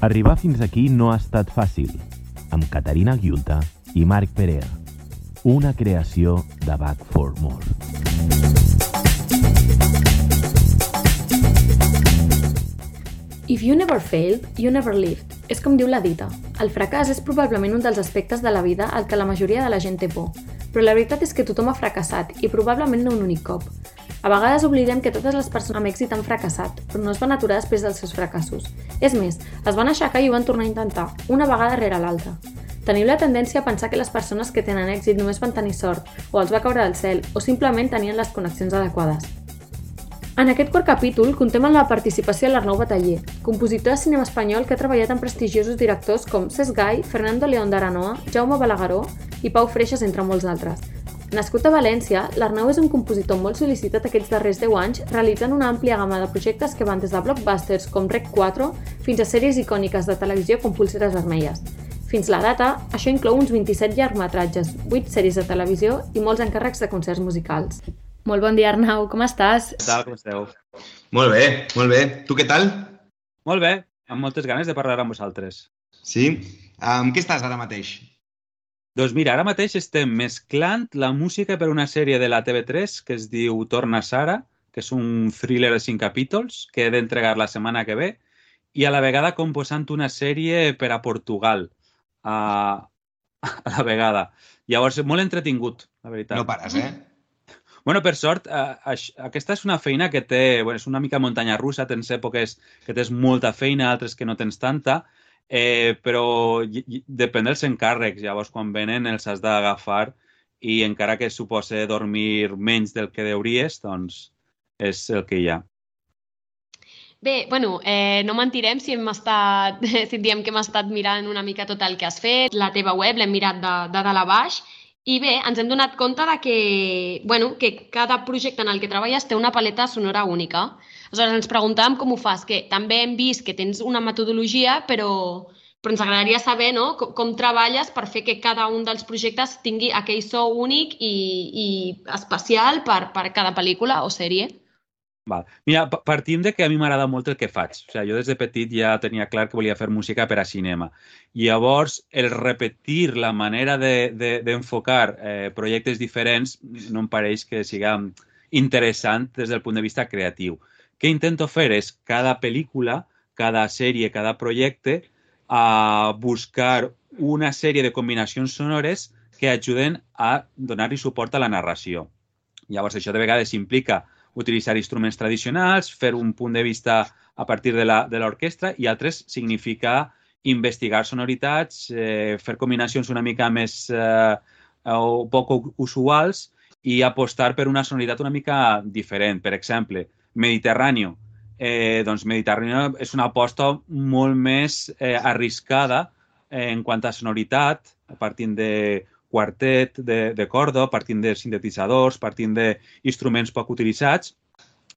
Arribar fins aquí no ha estat fàcil, amb Caterina Guiunta i Marc Perea. Una creació de Back for More. If you never failed, you never lived. És com diu la dita. El fracàs és probablement un dels aspectes de la vida al que la majoria de la gent té por. Però la veritat és que tothom ha fracassat, i probablement no un únic cop. A vegades oblidem que totes les persones amb èxit han fracassat, però no es van aturar després dels seus fracassos. És més, es van aixecar i ho van tornar a intentar, una vegada rere l'altra. Teniu la tendència a pensar que les persones que tenen èxit només van tenir sort, o els va caure del cel, o simplement tenien les connexions adequades. En aquest quart capítol contem amb la participació de l'Arnau Bataller, compositor de cinema espanyol que ha treballat amb prestigiosos directors com Cesc Gai, Fernando León d'Aranoa, Jaume Balagueró i Pau Freixas, entre molts altres. Nascut a València, l'Arnau és un compositor molt sol·licitat aquests darrers 10 anys, realitzant una àmplia gamma de projectes que van des de blockbusters com Rec 4 fins a sèries icòniques de televisió com Pulseres Vermelles. Fins la data, això inclou uns 27 llargmetratges, 8 sèries de televisió i molts encàrrecs de concerts musicals. Molt bon dia, Arnau, com estàs? Què tal, com esteu? Molt bé, molt bé. Tu què tal? Molt bé, amb moltes ganes de parlar amb vosaltres. Sí? Amb què estàs ara mateix? Doncs mira, ara mateix estem mesclant la música per una sèrie de la TV3 que es diu Torna Sara, que és un thriller de cinc capítols que he d'entregar la setmana que ve, i a la vegada composant una sèrie per a Portugal, a, a la vegada. Llavors, molt entretingut, la veritat. No pares, eh? Bueno, per sort, eh, aquesta és una feina que té... Bueno, és una mica muntanya russa, tens èpoques que tens molta feina, altres que no tens tanta, eh, però depèn dels encàrrecs. Llavors, quan venen, els has d'agafar i encara que suposa dormir menys del que deuries, doncs és el que hi ha. Bé, bueno, eh, no mentirem si hem estat, si diem que hem estat mirant una mica tot el que has fet, la teva web l'hem mirat de, de dalt a baix i bé, ens hem donat compte de que, bueno, que cada projecte en el que treballes té una paleta sonora única. Aleshores ens preguntàvem com ho fas, que també hem vist que tens una metodologia, però, però ens agradaria saber no, com, com treballes per fer que cada un dels projectes tingui aquell so únic i, i especial per, per cada pel·lícula o sèrie. Val. Mira, partim de que a mi m'agrada molt el que faig. O sigui, jo des de petit ja tenia clar que volia fer música per a cinema. I llavors, el repetir la manera d'enfocar de, de, eh, projectes diferents no em pareix que siga interessant des del punt de vista creatiu. Què intento fer és cada pel·lícula, cada sèrie, cada projecte, a buscar una sèrie de combinacions sonores que ajuden a donar-li suport a la narració. Llavors, això de vegades implica utilitzar instruments tradicionals, fer un punt de vista a partir de l'orquestra i altres significa investigar sonoritats, eh, fer combinacions una mica més eh, o poc usuals i apostar per una sonoritat una mica diferent. Per exemple, Mediterrani. Eh, doncs Mediterrani és una aposta molt més eh, arriscada eh, en quant a sonoritat, partint de quartet de, de corda, partint de sintetitzadors, partint d'instruments poc utilitzats,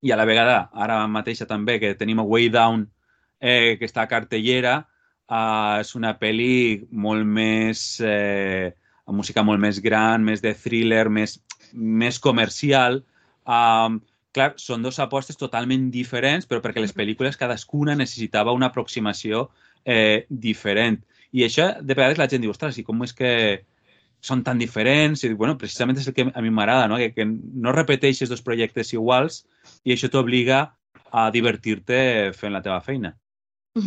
i a la vegada, ara mateixa també, que tenim a Way Down, eh, que està a cartellera, eh, és una pel·li molt més... Eh, amb música molt més gran, més de thriller, més, més comercial. Um, clar, són dues apostes totalment diferents, però perquè les pel·lícules cadascuna necessitava una aproximació eh, diferent. I això, de vegades, la gent diu, ostres, i com és que són tan diferents, i bueno, precisament és el que a mi m'agrada, no? Que, que no repeteixes dos projectes iguals i això t'obliga a divertir-te fent la teva feina.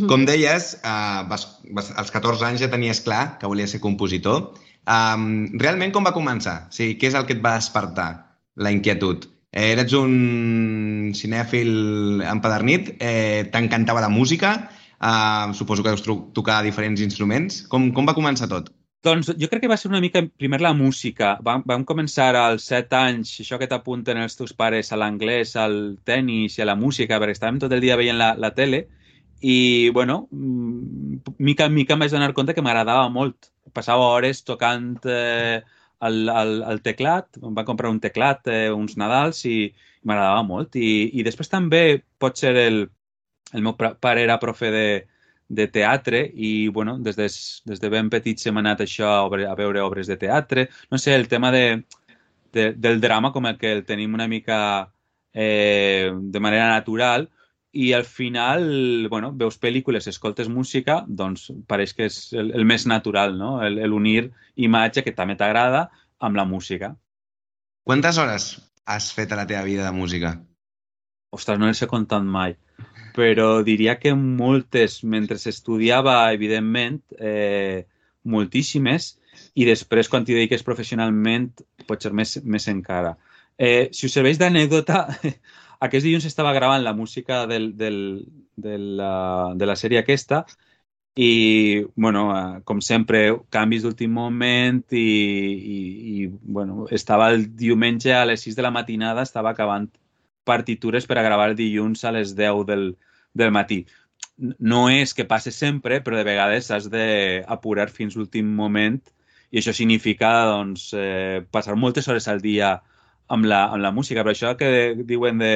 Com deies, uh, vas, vas, als 14 anys ja tenies clar que volies ser compositor. Um, realment com va començar? O sigui, què és el que et va despertar la inquietud? Eh, eres un cinèfil empadernit? Eh, T'encantava la música? Uh, suposo que deus tocar diferents instruments. Com, com va començar tot? Doncs jo crec que va ser una mica primer la música. Vam, vam començar als set anys, això que t'apunten els teus pares a l'anglès, al tennis i a la música, perquè estàvem tot el dia veient la, la tele i, bueno, mm, mica en mica em vaig donar compte que m'agradava molt. Passava hores tocant eh, el, el, el teclat, em va comprar un teclat eh, uns Nadals i m'agradava molt. I, I després també pot ser el, el meu pare era profe de, de teatre i, bueno, des de, des de ben petits hem anat això a, obre, a veure obres de teatre. No sé, el tema de, de, del drama com el que el tenim una mica eh, de manera natural i al final, bueno, veus pel·lícules, escoltes música, doncs pareix que és el, el més natural, no? El, el unir imatge que també t'agrada amb la música. Quantes hores has fet a la teva vida de música? Ostres, no les he comptat mai, però diria que moltes, mentre estudiava, evidentment, eh, moltíssimes, i després, quan t'hi dediques professionalment, pot ser més, més encara. Eh, si us serveix d'anècdota, aquest dilluns estava gravant la música del, del, de, la, de la sèrie aquesta i, bueno, eh, com sempre, canvis d'últim moment i, i, i, bueno, estava el diumenge a les 6 de la matinada, estava acabant partitures per a gravar el dilluns a les 10 del, del matí. No és que passe sempre, però de vegades has d'apurar fins l'últim moment i això significa doncs, eh, passar moltes hores al dia amb la, amb la música. Però això que diuen de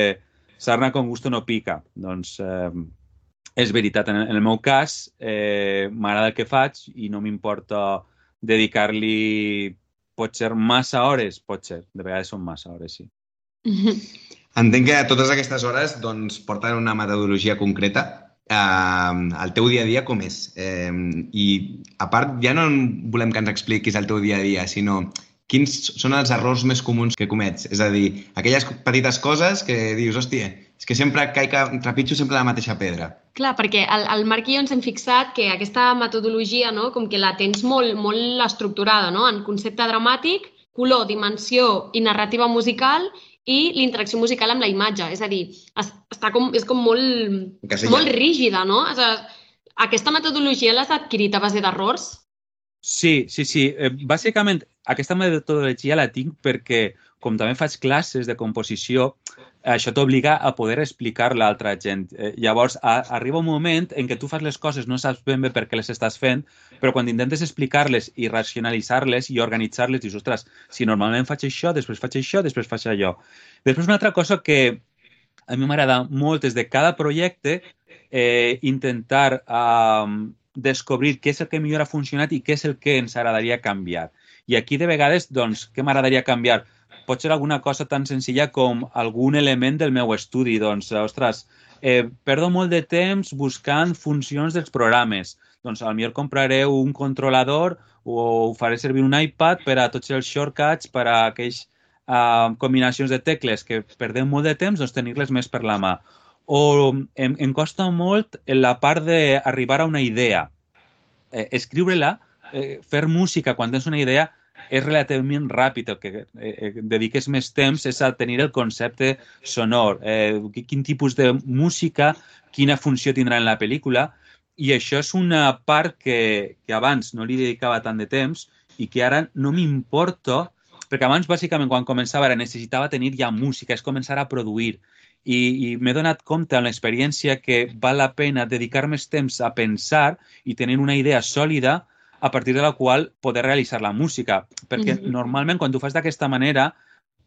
sarna con gusto no pica, doncs eh, és veritat. En, en el meu cas, eh, m'agrada el que faig i no m'importa dedicar-li pot ser massa hores, pot ser. De vegades són massa hores, sí. Entenc que totes aquestes hores doncs, porten una metodologia concreta eh, el teu dia a dia com és. Eh, I a part, ja no volem que ens expliquis el teu dia a dia, sinó quins són els errors més comuns que comets. És a dir, aquelles petites coses que dius, hòstia, és que sempre caic, trepitjo sempre la mateixa pedra. Clar, perquè el, el Marc i jo ens hem fixat que aquesta metodologia, no?, com que la tens molt, molt estructurada, no?, en concepte dramàtic, color, dimensió i narrativa musical i l'interacció musical amb la imatge. És a dir, està com, és com molt, molt rígida, no? És a, aquesta metodologia l'has adquirit a base d'errors? Sí, sí, sí. Eh, bàsicament, aquesta metodologia la tinc perquè, com també faig classes de composició, això t'obliga a poder explicar a l'altra gent. Eh, llavors, a, arriba un moment en què tu fas les coses, no saps ben bé per què les estàs fent, però quan intentes explicar-les i racionalitzar-les i organitzar-les, dius, ostres, si normalment faig això, després faig això, després faig allò. Després, una altra cosa que a mi m'agrada molt és de cada projecte eh, intentar eh, descobrir què és el que millor ha funcionat i què és el que ens agradaria canviar. I aquí, de vegades, doncs, què m'agradaria canviar? pot ser alguna cosa tan senzilla com algun element del meu estudi. Doncs, ostres, eh, perdo molt de temps buscant funcions dels programes. Doncs potser compraré un controlador o faré servir un iPad per a tots els shortcuts, per a aquells uh, combinacions de tecles que perdem molt de temps, doncs tenir-les més per la mà. O em, em costa molt la part d'arribar a una idea. Eh, Escriure-la, eh, fer música quan tens una idea, és relativament ràpid. El que eh, eh, dediques més temps és a tenir el concepte sonor, eh, quin tipus de música, quina funció tindrà en la pel·lícula, i això és una part que, que abans no li dedicava tant de temps i que ara no m'importa, perquè abans, bàsicament, quan començava, era necessitava tenir ja música, és començar a produir. I, i m'he donat compte en l'experiència que val la pena dedicar més temps a pensar i tenir una idea sòlida a partir de la qual poder realitzar la música. Perquè mm -hmm. normalment quan tu fas d'aquesta manera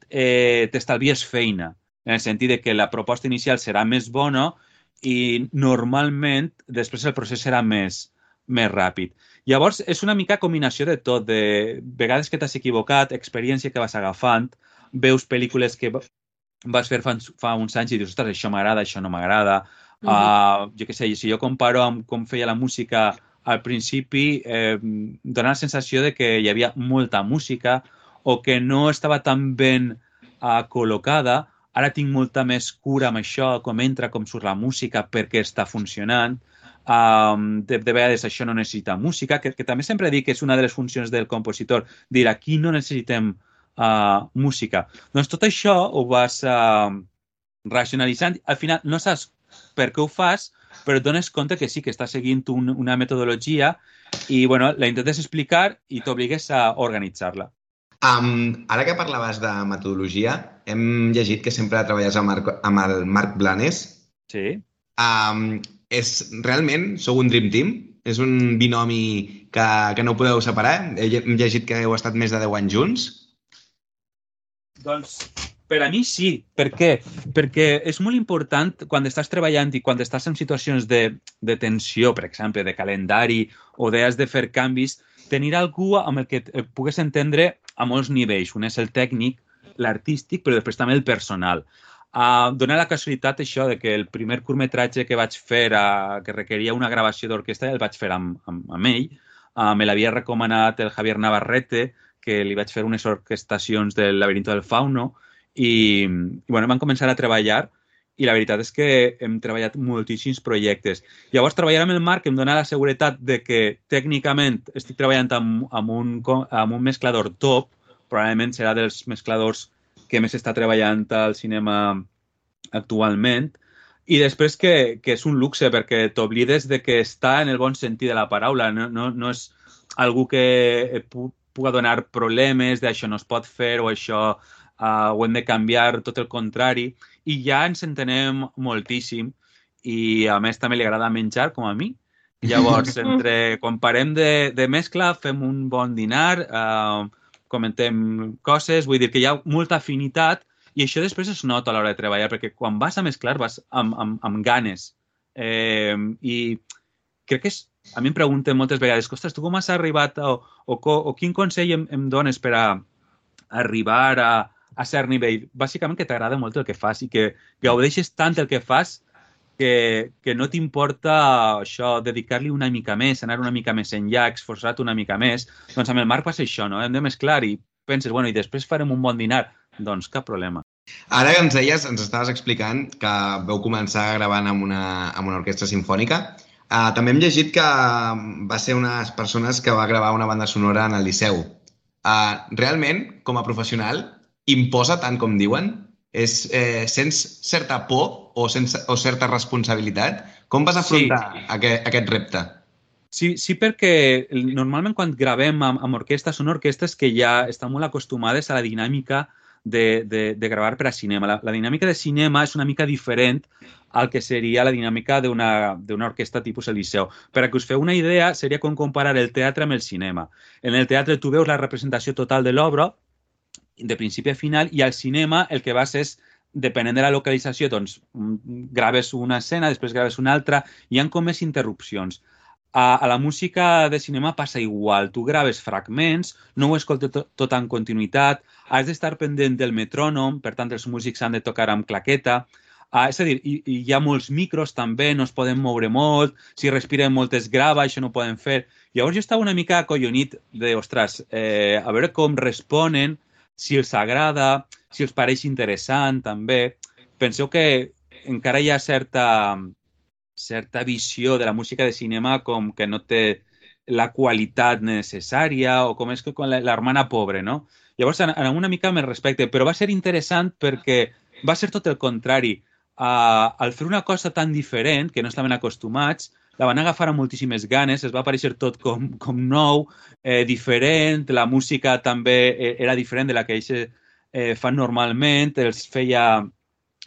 eh, t'estalvies feina, en el sentit de que la proposta inicial serà més bona i normalment després el procés serà més, més ràpid. Llavors, és una mica combinació de tot, de vegades que t'has equivocat, experiència que vas agafant, veus pel·lícules que vas fer fa, fa uns anys i dius, ostres, això m'agrada, això no m'agrada. Mm -hmm. uh, jo què sé, si jo comparo amb com feia la música al principi eh, dona la sensació de que hi havia molta música o que no estava tan ben uh, col·locada. Ara tinc molta més cura amb això, com entra, com surt la música, perquè està funcionant. Um, de, de vegades això no necessita música, que, que també sempre dic que és una de les funcions del compositor, dir aquí no necessitem uh, música. Doncs tot això ho vas uh, racionalitzant. Al final no saps per què ho fas, però et dones compte que sí, que estàs seguint un, una metodologia i bueno, la intentes explicar i t'obligues a organitzar-la. Um, ara que parlaves de metodologia, hem llegit que sempre treballes amb, Marc, amb el Marc Blanes. Sí. Um, és, realment, sou un dream team? És un binomi que, que no podeu separar? Hem llegit que heu estat més de 10 anys junts? Doncs per a mi sí. Per què? Perquè és molt important quan estàs treballant i quan estàs en situacions de, de tensió, per exemple, de calendari o d'has de fer canvis, tenir algú amb el que et pugues entendre a molts nivells. Un és el tècnic, l'artístic, però després també el personal. Uh, dona la casualitat això de que el primer curtmetratge que vaig fer, uh, que requeria una gravació d'orquestra, el vaig fer amb, amb, amb ell. Uh, me l'havia recomanat el Javier Navarrete, que li vaig fer unes orquestacions del Laberinto del Fauno, i, i bueno, vam començar a treballar i la veritat és que hem treballat moltíssims projectes. Llavors, treballar amb el Marc em dona la seguretat de que tècnicament estic treballant amb, amb, un, amb un mesclador top, probablement serà dels mescladors que més està treballant al cinema actualment, i després que, que és un luxe perquè t'oblides de que està en el bon sentit de la paraula, no, no, no és algú que pu puga donar problemes d'això no es pot fer o això uh, ho hem de canviar, tot el contrari, i ja ens entenem moltíssim. I a més també li agrada menjar com a mi. Llavors, entre, quan parem de, de mescla, fem un bon dinar, uh, comentem coses, vull dir que hi ha molta afinitat i això després es nota a l'hora de treballar, perquè quan vas a mesclar vas amb, amb, amb ganes. Eh, I crec que és, a mi em pregunten moltes vegades, ostres, tu com has arribat o, o, o quin consell em, em dones per a arribar a, a cert nivell? Bàsicament que t'agrada molt el que fas i que gaudeixes tant el que fas que, que no t'importa això, dedicar-li una mica més, anar una mica més enllà, esforçar una mica més. Doncs amb el Marc passa això, no? Hem de mesclar i penses, bueno, i després farem un bon dinar. Doncs cap problema. Ara que ens deies, ens estaves explicant que veu començar gravant amb una, amb una orquestra sinfònica. Uh, també hem llegit que va ser unes persones que va gravar una banda sonora en el Liceu. Uh, realment, com a professional, imposa tant com diuen? és, eh, sents certa por o, sense, o certa responsabilitat? Com vas afrontar sí. aquest, aquest repte? Sí, sí, perquè normalment quan gravem amb, amb orquestes són orquestes que ja estan molt acostumades a la dinàmica de, de, de gravar per a cinema. La, la dinàmica de cinema és una mica diferent al que seria la dinàmica d'una orquestra tipus Eliseu. Per a que us feu una idea, seria com comparar el teatre amb el cinema. En el teatre tu veus la representació total de l'obra, de principi a final i al cinema el que vas és depenent de la localització, doncs graves una escena, després graves una altra, hi han com més interrupcions. A, a la música de cinema passa igual. Tu graves fragments, no ho escoltes tot, tot en continuïtat, has d'estar pendent del metrònom, per tant, els músics han de tocar amb claqueta. Uh, és a dir, hi, hi ha molts micros també, no es poden moure molt, si respiren molt es grava, això no ho poden fer. Llavors jo estava una mica acollonit de, ostres, eh, a veure com responen si els agrada, si els pareix interessant també. Penseu que encara hi ha certa, certa visió de la música de cinema com que no té la qualitat necessària o com és que quan l'hermana pobre, no? Llavors, en, en una mica més respecte, però va ser interessant perquè va ser tot el contrari. Uh, al fer una cosa tan diferent, que no estaven acostumats, la van agafar amb moltíssimes ganes, es va aparèixer tot com, com nou, eh, diferent, la música també eh, era diferent de la que ells eh, fan normalment, els feia,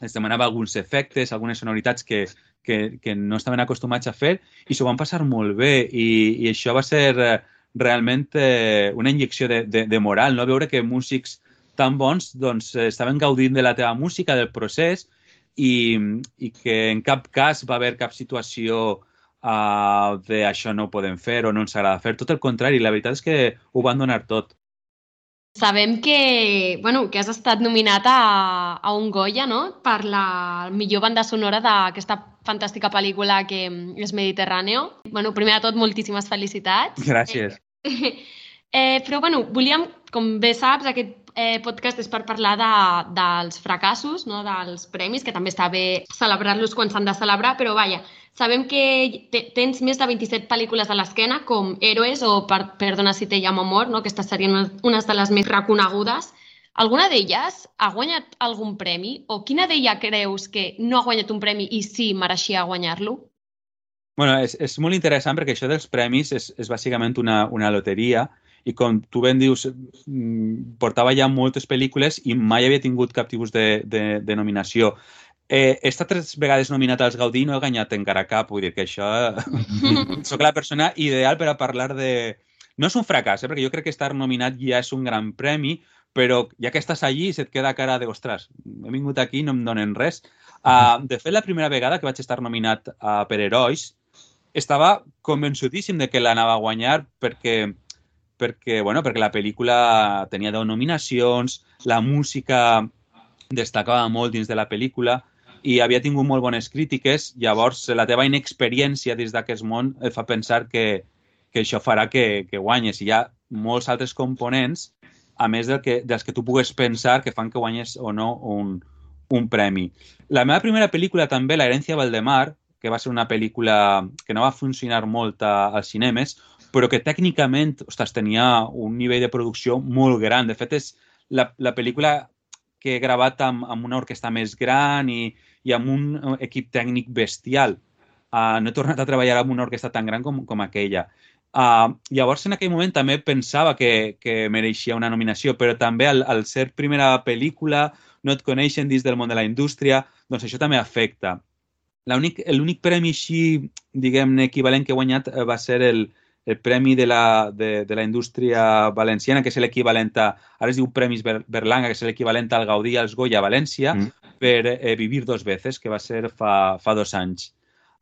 els demanava alguns efectes, algunes sonoritats que, que, que no estaven acostumats a fer i s'ho van passar molt bé i, i això va ser eh, realment eh, una injecció de, de, de moral, no? veure que músics tan bons doncs, estaven gaudint de la teva música, del procés i, i que en cap cas va haver cap situació uh, de això no ho podem fer o no ens agrada fer. Tot el contrari, la veritat és que ho van donar tot. Sabem que, bueno, que has estat nominat a, a un Goya no? per la millor banda sonora d'aquesta fantàstica pel·lícula que és Mediterráneo. Bueno, primer de tot, moltíssimes felicitats. Gràcies. Eh, eh, però, bueno, volíem, com bé saps, aquest eh, podcast és per parlar de, dels fracassos, no? dels premis, que també està bé celebrar-los quan s'han de celebrar, però vaja, sabem que te, tens més de 27 pel·lícules a l'esquena, com Héroes o per, Perdona si te llamo amor, no? aquestes serien unes de les més reconegudes. Alguna d'elles ha guanyat algun premi? O quina d'ella creus que no ha guanyat un premi i sí mereixia guanyar-lo? Bueno, és, és molt interessant perquè això dels premis és, és bàsicament una, una loteria i com tu ben dius, mm, portava ja moltes pel·lícules i mai havia tingut cap tipus de, de, de nominació. Eh, he estat tres vegades nominat als Gaudí i no he guanyat encara cap, vull dir que això... sóc la persona ideal per a parlar de... No és un fracàs, eh? perquè jo crec que estar nominat ja és un gran premi, però ja que estàs allí se't queda cara de, ostres, he vingut aquí i no em donen res. Uh, de fet, la primera vegada que vaig estar nominat uh, per Herois, estava convençudíssim de que l'anava a guanyar perquè perquè, bueno, perquè la pel·lícula tenia 10 nominacions, la música destacava molt dins de la pel·lícula i havia tingut molt bones crítiques, llavors la teva inexperiència dins d'aquest món et fa pensar que, que això farà que, que guanyes. I hi ha molts altres components, a més del que, dels que tu pugues pensar que fan que guanyes o no un, un premi. La meva primera pel·lícula també, La herència Valdemar, que va ser una pel·lícula que no va funcionar molt a, als cinemes, però que tècnicament ostres, tenia un nivell de producció molt gran. De fet, és la, la pel·lícula que he gravat amb, amb una orquestra més gran i, i amb un equip tècnic bestial. Uh, no he tornat a treballar amb una orquestra tan gran com, com aquella. Uh, llavors, en aquell moment també pensava que, que mereixia una nominació, però també al, al ser primera pel·lícula, no et coneixen dins del món de la indústria, doncs això també afecta. L'únic premi així, diguem-ne, equivalent que he guanyat eh, va ser el, el premi de la, de, de la indústria valenciana, que és l'equivalent a... Ara es diu Premis Berlanga, que és l'equivalent al Gaudí als Goya a València, mm. Per eh, Vivir dos veces, que va ser fa, fa dos anys.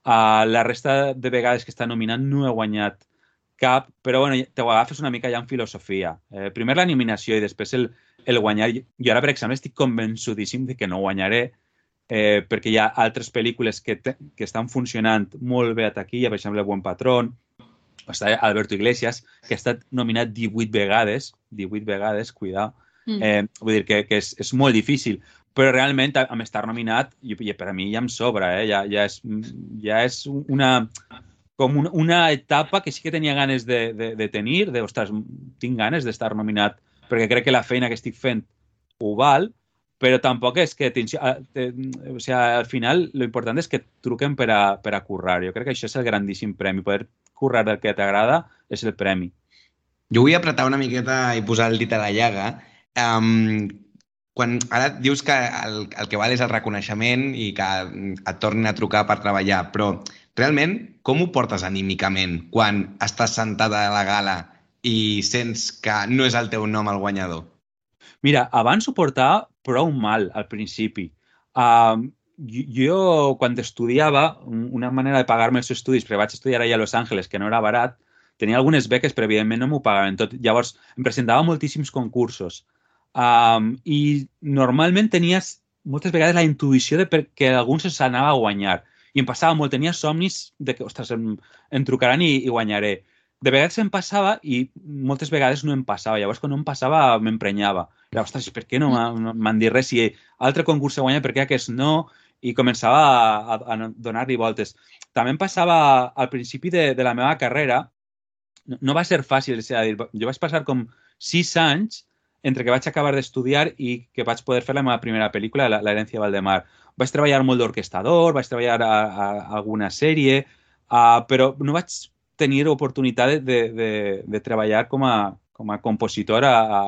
Uh, la resta de vegades que està nominant no he guanyat cap, però bueno, te ho agafes una mica ja en filosofia. Eh, primer la nominació i després el, el guanyar. Jo ara, per exemple, estic convençudíssim de que no guanyaré, eh, perquè hi ha altres pel·lícules que, te, que estan funcionant molt bé a taquilla, per exemple, Buen Patrón, està Alberto Iglesias, que ha estat nominat 18 vegades, 18 vegades, cuidao, mm. eh, vull dir que, que és, és molt difícil, però realment amb estar nominat, i, per a mi ja em sobra, eh? ja, ja, és, ja és una, com una, una etapa que sí que tenia ganes de, de, de tenir, de, ostres, tinc ganes d'estar nominat, perquè crec que la feina que estic fent ho val, però tampoc és que... O sigui, al final, lo important és que truquen per a, per a currar. Jo crec que això és el grandíssim premi, poder currar del que t'agrada és el premi. Jo vull apretar una miqueta i posar el dit a la llaga. Um, quan ara dius que el, el que val és el reconeixement i que et tornin a trucar per treballar, però realment com ho portes anímicament quan estàs sentada a la gala i sents que no és el teu nom el guanyador? Mira, abans ho portava prou mal al principi. Uh, jo, quan estudiava, una manera de pagar-me els estudis, perquè vaig estudiar allà a Los Angeles, que no era barat, tenia algunes beques, però evidentment no m'ho pagaven tot. Llavors, em presentava moltíssims concursos. Um, I normalment tenies moltes vegades la intuïció de que algú s'anava a guanyar. I em passava molt, tenia somnis de que, ostres, em, em trucaran i, i guanyaré de vegades em passava i moltes vegades no em passava. Llavors, quan no em passava, m'emprenyava. Era, ostres, per què no m'han dit res? Si altre concurs se guanya, per què aquest no? I començava a, a, a donar-li voltes. També em passava al principi de, de la meva carrera, no, no va ser fàcil, és a dir, jo vaig passar com sis anys entre que vaig acabar d'estudiar i que vaig poder fer la meva primera pel·lícula, L'herència Valdemar. Vaig treballar molt d'orquestador, vaig treballar a, a, a alguna sèrie, uh, però no vaig tenir oportunitat de, de, de, de treballar com a, com a compositor a, a,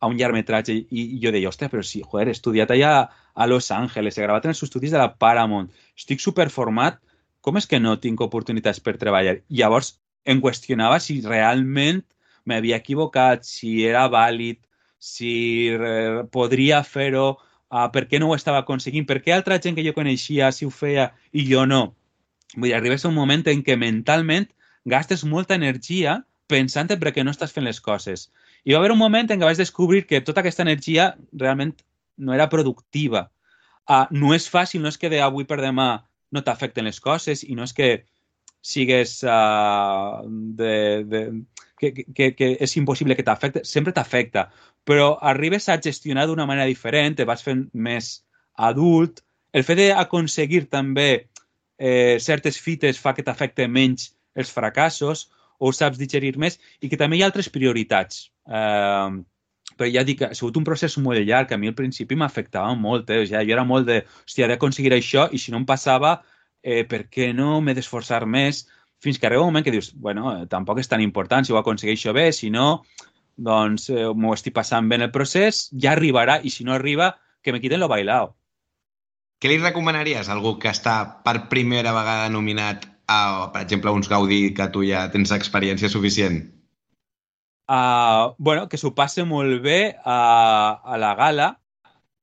a un llargmetratge i, i jo deia, ostres, però si, joder, he estudiat allà a Los Angeles, he gravat en els estudis de la Paramount, estic superformat, com és que no tinc oportunitats per treballar? I llavors em qüestionava si realment m'havia equivocat, si era vàlid, si eh, podria fer-ho, uh, per què no ho estava aconseguint, per què altra gent que jo coneixia si ho feia i jo no. Vull dir, arribes a un moment en què mentalment gastes molta energia pensant en per què no estàs fent les coses. I va haver un moment en què vaig descobrir que tota aquesta energia realment no era productiva. Uh, no és fàcil, no és que d'avui per demà no t'afecten les coses i no és que sigues uh, de, de, que, que, que és impossible que t'afecte, sempre t'afecta, però arribes a gestionar d'una manera diferent, te vas fent més adult, el fet d'aconseguir també eh, certes fites fa que t'afecte menys els fracassos o saps digerir més i que també hi ha altres prioritats. Eh, però ja dic, ha sigut un procés molt llarg, a mi al principi m'afectava molt, eh? o sigui, jo era molt de, hòstia, he d'aconseguir això i si no em passava, eh, per què no m'he d'esforçar més? Fins que arriba un moment que dius, bueno, eh, tampoc és tan important si ho aconsegueixo bé, si no, doncs eh, m'ho estic passant bé en el procés, ja arribarà, i si no arriba, que me quiten lo bailao. Què li recomanaries a algú que està per primera vegada nominat a, per exemple, uns Gaudí que tu ja tens experiència suficient? Uh, bueno, que s'ho passe molt bé a, a la gala,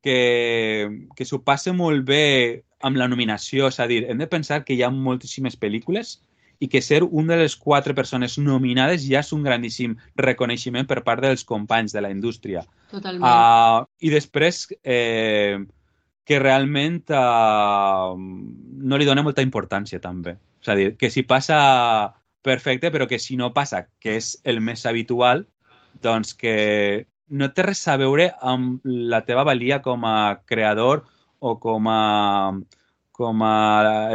que, que s'ho passe molt bé amb la nominació, és a dir, hem de pensar que hi ha moltíssimes pel·lícules i que ser un de les quatre persones nominades ja és un grandíssim reconeixement per part dels companys de la indústria. Totalment. Uh, I després, eh, que realment uh, no li dona molta importància també. És a dir, que si passa perfecte, però que si no passa, que és el més habitual, doncs que no té res a veure amb la teva valia com a creador o com a, com a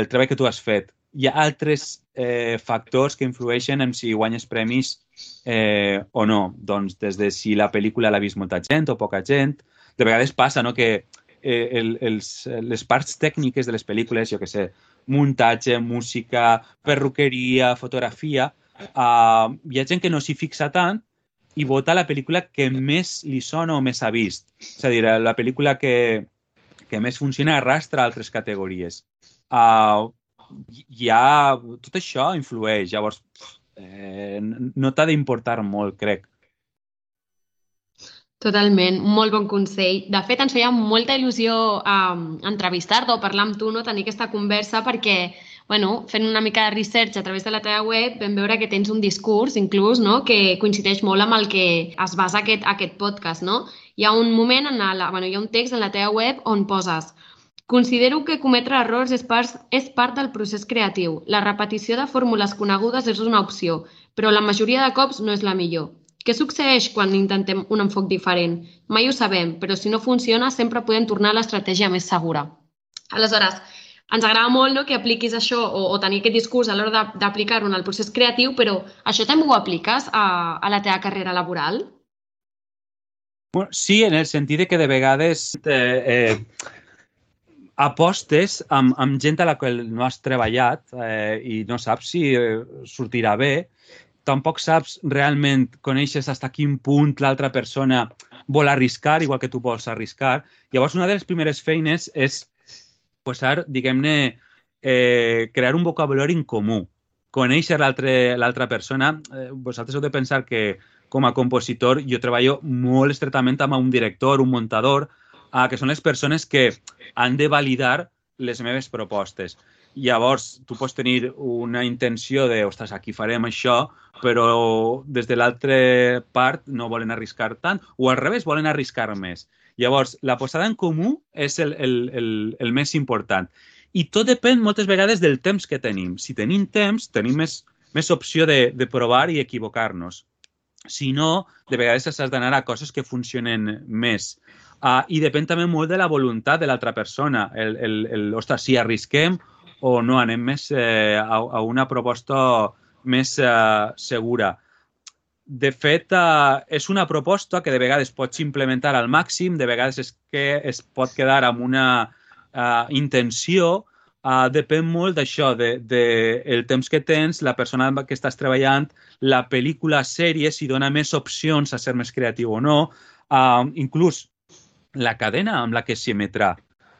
el treball que tu has fet. Hi ha altres eh, factors que influeixen en si guanyes premis eh, o no. Doncs des de si la pel·lícula l'ha vist molta gent o poca gent. De vegades passa no, que eh, el, els, les parts tècniques de les pel·lícules, jo que sé, muntatge, música, perruqueria, fotografia, uh, hi ha gent que no s'hi fixa tant i vota la pel·lícula que més li sona o més ha vist. És a dir, la pel·lícula que, que més funciona arrastra altres categories. Uh, ja, tot això influeix, llavors eh, no t'ha d'importar molt, crec. Totalment, molt bon consell. De fet, ens feia molta il·lusió um, entrevistar-te o parlar amb tu, no? tenir aquesta conversa, perquè bueno, fent una mica de research a través de la teva web vam veure que tens un discurs, inclús, no? que coincideix molt amb el que es basa aquest, aquest podcast. No? Hi ha un moment, en la, bueno, hi ha un text en la teva web on poses Considero que cometre errors és part, és part del procés creatiu. La repetició de fórmules conegudes és una opció, però la majoria de cops no és la millor. Què succeeix quan intentem un enfoc diferent? Mai ho sabem, però si no funciona sempre podem tornar a l'estratègia més segura. Aleshores, ens agrada molt no, que apliquis això o, o tenir aquest discurs a l'hora d'aplicar-ho en el procés creatiu, però això també ho apliques a, a la teva carrera laboral? Bueno, sí, en el sentit de que de vegades eh, eh, apostes amb, amb gent a la qual no has treballat eh, i no saps si eh, sortirà bé tampoc saps realment, coneixes fins a quin punt l'altra persona vol arriscar, igual que tu vols arriscar. Llavors, una de les primeres feines és posar, diguem-ne, eh, crear un vocabulari en comú, conèixer l'altra persona. Eh, vosaltres heu de pensar que com a compositor jo treballo molt estretament amb un director, un muntador, eh, que són les persones que han de validar les meves propostes. Llavors, tu pots tenir una intenció de, ostres, aquí farem això, però des de l'altra part no volen arriscar tant, o al revés, volen arriscar més. Llavors, la posada en comú és el, el, el, el més important. I tot depèn moltes vegades del temps que tenim. Si tenim temps, tenim més, més opció de, de provar i equivocar-nos. Si no, de vegades has d'anar a coses que funcionen més. Uh, I depèn també molt de la voluntat de l'altra persona. El, el, el, ostres, si arrisquem o no, anem més eh, a, a una proposta més eh, segura. De fet, eh, és una proposta que de vegades pots implementar al màxim, de vegades és que es pot quedar amb una eh, intenció, eh, depèn molt d'això, de, de el temps que tens, la persona amb que estàs treballant, la pel·lícula, sèrie, si dona més opcions a ser més creatiu o no, eh, inclús la cadena amb la que s'emetrà.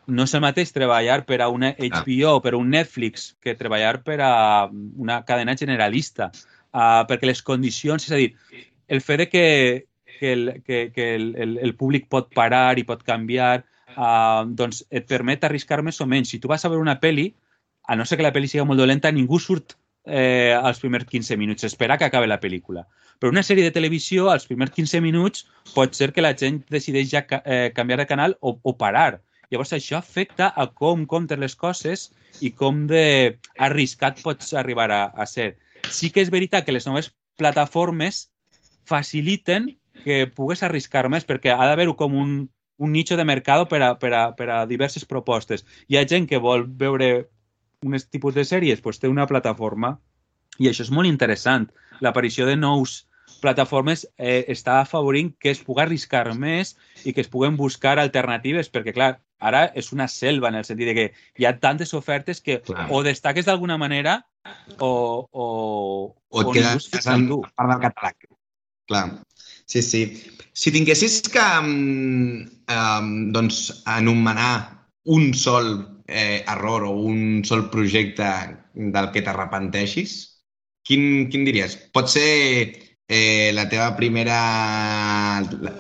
No és el mateix treballar per a una HBO o per a un Netflix que treballar per a una cadena generalista, uh, perquè les condicions, és a dir, el fet que, que, el, que, que el, el, el públic pot parar i pot canviar, uh, doncs et permet arriscar més o menys. Si tu vas a veure una pel·li, a no ser que la pel·li sigui molt dolenta, ningú surt eh, als primers 15 minuts, espera que acabi la pel·lícula. Però una sèrie de televisió, als primers 15 minuts, pot ser que la gent decideix ja eh, canviar de canal o, o parar Llavors això afecta a com comptes les coses i com de arriscat pots arribar a, a ser. Sí que és veritat que les noves plataformes faciliten que pugues arriscar més perquè ha d'haver com un, un nicho de mercat per a, per, a, per a diverses propostes. Hi ha gent que vol veure un tipus de sèries, doncs té una plataforma i això és molt interessant. L'aparició de nous plataformes eh, està afavorint que es pugui arriscar més i que es puguen buscar alternatives, perquè, clar, ara és una selva en el sentit de que hi ha tantes ofertes que clar. o destaques d'alguna manera o, o, o et quedes en tu. part del català. Clar, sí, sí. Si tinguessis que um, um, doncs, anomenar un sol eh, error o un sol projecte del que t'arrepenteixis, quin, quin diries? Pot ser eh, la teva primera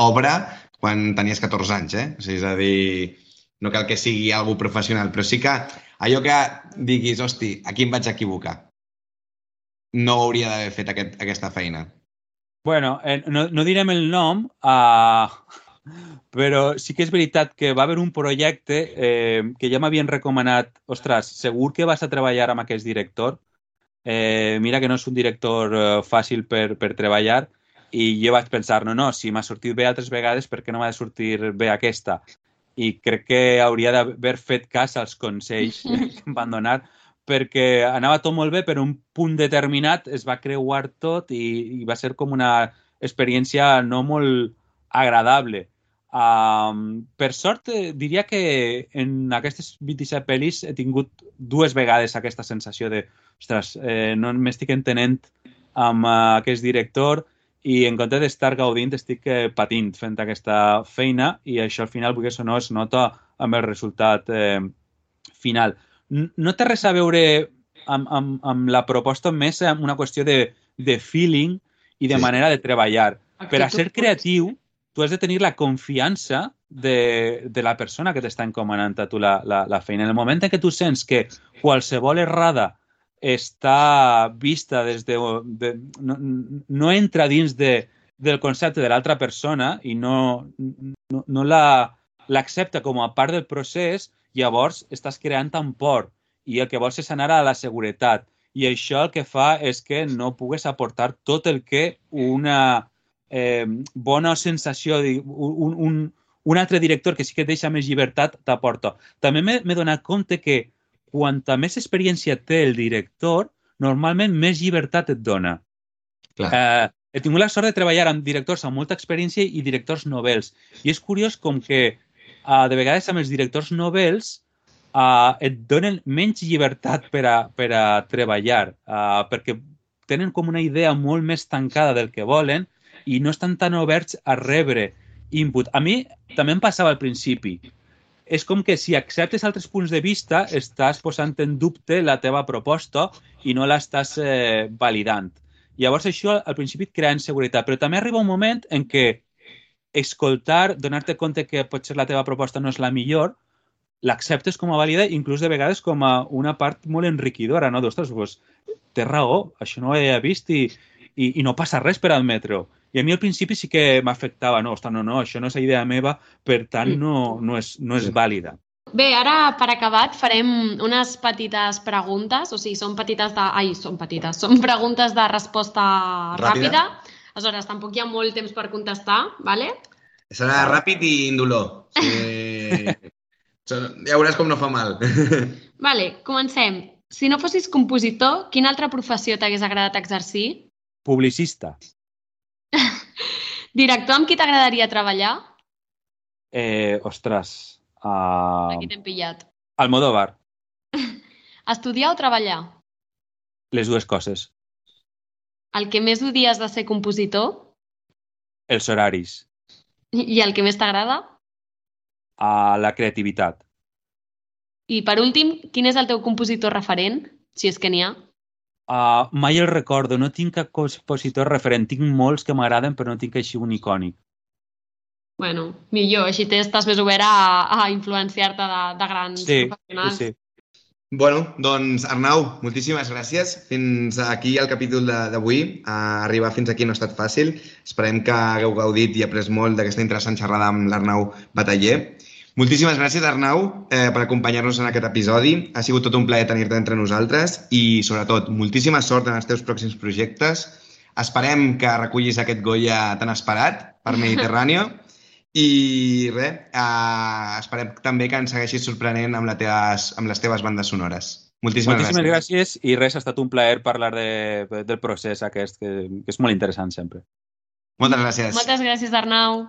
obra quan tenies 14 anys, eh? O sigui, és a dir, no cal que sigui algú professional, però sí que allò que diguis, hosti, aquí em vaig equivocar. No hauria d'haver fet aquest, aquesta feina. Bueno, eh, no, no direm el nom, uh, Però sí que és veritat que va haver un projecte eh, que ja m'havien recomanat, ostres, segur que vas a treballar amb aquest director. Eh, mira que no és un director eh, fàcil per, per treballar i jo vaig pensar, no, no, si m'ha sortit bé altres vegades, per què no m'ha de sortir bé aquesta? I crec que hauria d'haver fet cas als consells que em van donar perquè anava tot molt bé, però un punt determinat es va creuar tot i, i va ser com una experiència no molt agradable. Um, per sort, eh, diria que en aquestes 27 pel·lis he tingut dues vegades aquesta sensació de ostres, eh, no m'estic entenent amb uh, aquest director i en compte d'estar gaudint estic eh, patint fent aquesta feina i això al final, perquè o no, es nota amb el resultat eh, final. No té res a veure amb, amb, amb la proposta, més amb una qüestió de, de feeling i de sí. manera de treballar. Per a ser creatiu, tu has de tenir la confiança de, de la persona que t'està encomanant a tu la, la, la feina. En el moment en què tu sents que qualsevol errada està vista des de... de no, no entra dins de, del concepte de l'altra persona i no, no, no l'accepta com a part del procés, llavors estàs creant tan por i el que vols és anar a la seguretat. I això el que fa és que no pugues aportar tot el que una eh, bona sensació, un, un, un altre director que sí que deixa més llibertat t'aporta. També m'he donat compte que quanta més experiència té el director, normalment més llibertat et dona. Clar. Eh, he tingut la sort de treballar amb directors amb molta experiència i directors novels. I és curiós com que eh, de vegades amb els directors novels eh, et donen menys llibertat per a, per a treballar, eh, perquè tenen com una idea molt més tancada del que volen i no estan tan oberts a rebre input. A mi també em passava al principi. És com que si acceptes altres punts de vista estàs posant en dubte la teva proposta i no l'estàs eh, validant. Llavors això al principi et crea inseguretat, però també arriba un moment en què escoltar, donar-te compte que potser la teva proposta no és la millor, l'acceptes com a vàlida, inclús de vegades com a una part molt enriquidora, no? D'ostres, doncs, té raó, això no ho he vist i, i, i no passa res per admetre-ho. I a mi al principi sí que m'afectava, no, ostres, no, no, això no és idea meva, per tant no, no, és, no és vàlida. Bé, ara per acabat farem unes petites preguntes, o sigui, són petites de... Ai, són petites, són preguntes de resposta ràpida. ràpida. Aleshores, tampoc hi ha molt temps per contestar, ¿vale? Serà ràpid i indolor. Sí. ja veuràs com no fa mal. Vale, comencem. Si no fossis compositor, quina altra professió t'hagués agradat exercir? Publicista. Director amb qui t'agradaria treballar? Eh, ostres... Uh... Aquí t'hem pillat. Almodóvar. Estudiar o treballar? Les dues coses. El que més odies de ser compositor? Els horaris. I el que més t'agrada? Uh, la creativitat. I per últim, quin és el teu compositor referent, si és que n'hi ha? Uh, mai el recordo, no tinc cap compositor referent. Tinc molts que m'agraden, però no tinc així un icònic. Bueno, millor, així estàs més obert a, a influenciar-te de, de grans sí, professionals. Sí, sí. Bueno, doncs Arnau, moltíssimes gràcies. Fins aquí el capítol d'avui. Uh, arribar fins aquí no ha estat fàcil. Esperem que hagueu gaudit i après molt d'aquesta interessant xerrada amb l'Arnau Bataller. Moltíssimes gràcies, Arnau, eh, per acompanyar-nos en aquest episodi. Ha sigut tot un plaer tenir-te entre nosaltres i, sobretot, moltíssima sort en els teus pròxims projectes. Esperem que recullis aquest Goya tan esperat per Mediterrània i res, eh, esperem també que ens segueixis sorprenent amb, les teves, amb les teves bandes sonores. Moltíssimes, Moltíssimes gràcies. gràcies i res, ha estat un plaer parlar de, del procés aquest, que, que és molt interessant sempre. Moltes gràcies. Moltes gràcies, Arnau.